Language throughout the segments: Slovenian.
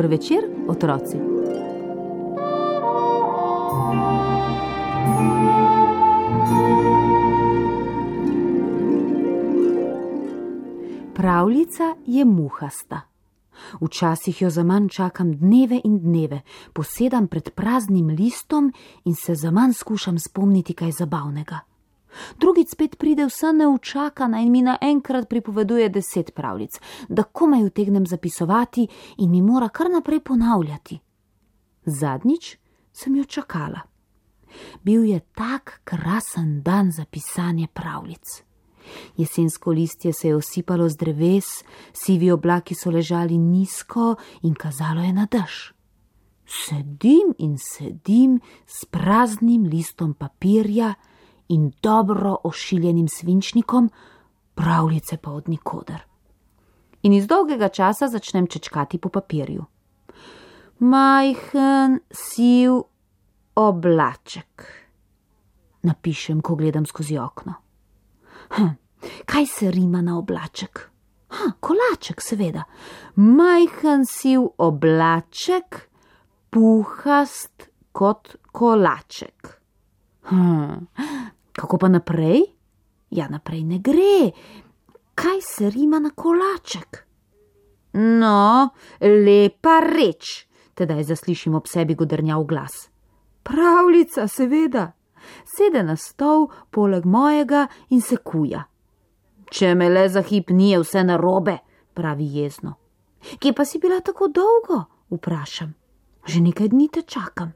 večer, otroci. Pravljica je muhasta. Včasih jo za manj čakam dneve in dneve, posedam pred praznim listom in se za manj skušam spomniti kaj zabavnega. Drugič spet pride vsa neučakana in mi naenkrat pripoveduje deset pravljic, da komaj utegnem zapisovati in mi mora kar naprej ponavljati. Zadnjič sem jo čakala. Bil je tak krasen dan za pisanje pravljic. Jesensko listje se je osipalo z dreves, sivi oblaki so ležali nizko in kazalo je na dež. Sedim in sedim s praznim listom papirja in dobro ošiljenim svinčnikom, pravljice pa od nikoder. In iz dolgega časa začnem čečkati po papirju. Majhen, siv oblaček. Napišem, ko gledam skozi okno. Hm, kaj se rima na oblaček? Ha, kolaček, seveda. Majhen siv oblaček, puhast kot kolaček. Hm, kako pa naprej? Ja, naprej ne gre. Kaj se rima na kolaček? No, lepa reč, tedaj zaslišim ob sebi godrnjav glas. Pravljica, seveda sede na stol poleg mojega in se kuja. Če me le za hip ni vse narobe, pravi jezno. Kje pa si bila tako dolgo? vprašam. Že nekaj dni te čakam.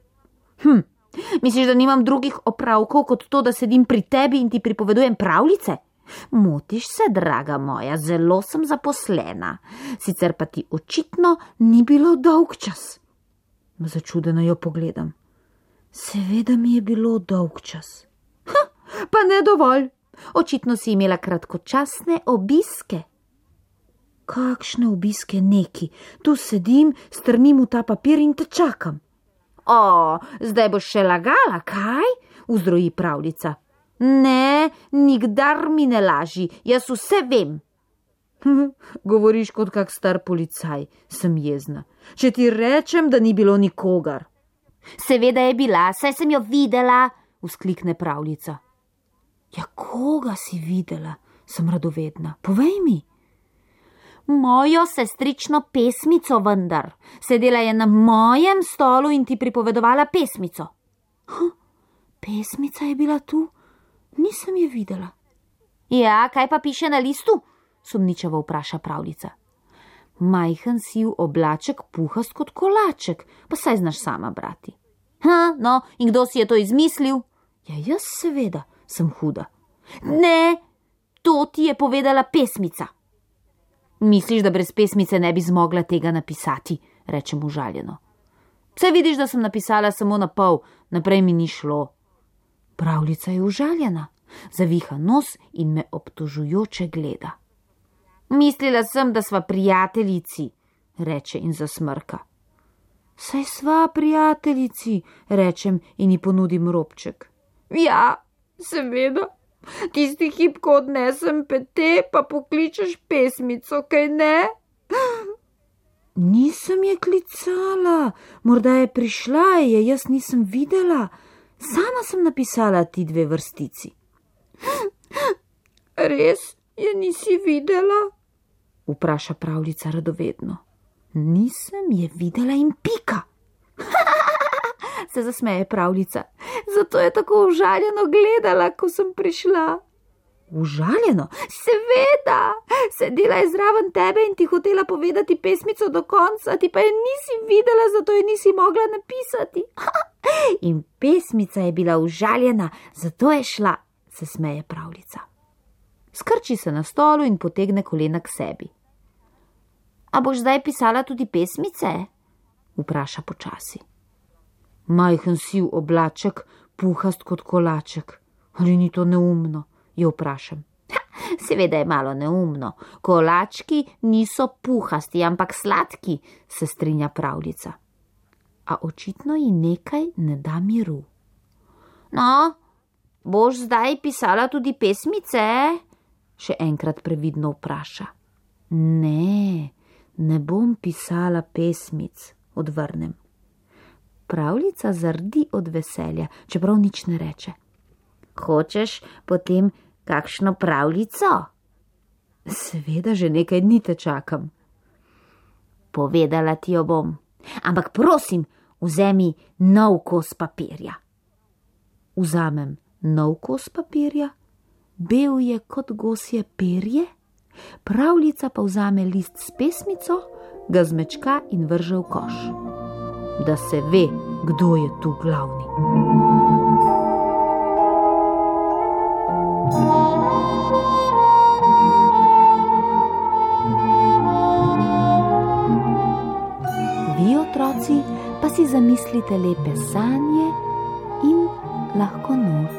Hm, misliš, da nimam drugih opravkov kot to, da sedim pri tebi in ti pripovedujem pravljice? Motiš se, draga moja, zelo sem zaposlena, sicer pa ti očitno ni bilo dolg čas. Začudeno jo pogledam. Seveda mi je bilo dolg čas. Ha, pa ne dovolj. Očitno si imela kratkočasne obiske. Kakšne obiske neki? Tu sedim, strmim v ta papir in te čakam. O, zdaj boš še lagala, kaj? Vzroji pravljica. Ne, nikdar mi ne laži, jaz vse vem. Govoriš kot kak star policaj, sem jezna. Če ti rečem, da ni bilo nikogar. Seveda je bila, saj sem jo videla, vzklikne pravljica. Ja, koga si videla, sem radovedna, povej mi. Mojo sestrično pesmico, vendar, sedela je na mojem stolu in ti pripovedovala pesmico. Huh, pesmica je bila tu, nisem je videla. Ja, kaj pa piše na listu? sumničavo vpraša pravljica. Majhen siv oblaček, puhast kot kolaček, pa saj znaš sama brati. Ha, no, in kdo si je to izmislil? Ja, jaz seveda sem huda. Ne, to ti je povedala pesmica. Misliš, da brez pesmice ne bi zmogla tega napisati, rečem užaljeno. Vse vidiš, da sem napisala samo na pol, naprej mi ni šlo. Pravljica je užaljena, zaviha nos in me obtožujoče gleda. Mislila sem, da sva prijateljici, reče in zasmrka. Saj sva prijateljici, rečem in ji ponudim robček. Ja, seveda. Tisti hip, ko odnesem pete, pa pokličeš pesmico, kaj ne? Nisem je klicala, morda je prišla, je jaz nisem videla. Sama sem napisala ti dve vrstici. Res je nisi videla? vpraša pravljica radovedno. Nisem je videla in pika. Se zasmeje pravljica. Zato je tako užaljeno gledala, ko sem prišla. Užaljeno? Seveda, sedela je zraven tebe in ti hotela povedati pesmico do konca, ti pa je nisi videla, zato je nisi mogla napisati. In pesmica je bila užaljena, zato je šla, se smeje pravljica. Skrči se na stolu in potegne kolena k sebi. A boš zdaj pisala tudi pesmice? vpraša počasi. Majhen siv oblaček, puhast kot kolaček. Ali ni to neumno? jo vprašam. Seveda je malo neumno. Kolački niso puhasti, ampak sladki, se strinja pravljica. A očitno ji nekaj ne da miru. No, boš zdaj pisala tudi pesmice? še enkrat previdno vpraša. Ne, ne bom pisala pesmic, odvrnem. Pravljica zardi od veselja, čeprav nič ne reče. Hočeš potem kakšno pravljico? Seveda, že nekaj dni te čakam. Povedala ti jo bom, ampak prosim, vzemi nov kos papirja. Vzamem nov kos papirja, bel je kot gosje perje, pravljica pa vzame list s pesmico, ga zmečka in vrže v koš. Da se ve, kdo je tu glavni. otroci pa si zamislite lepe sanje in lahko noč.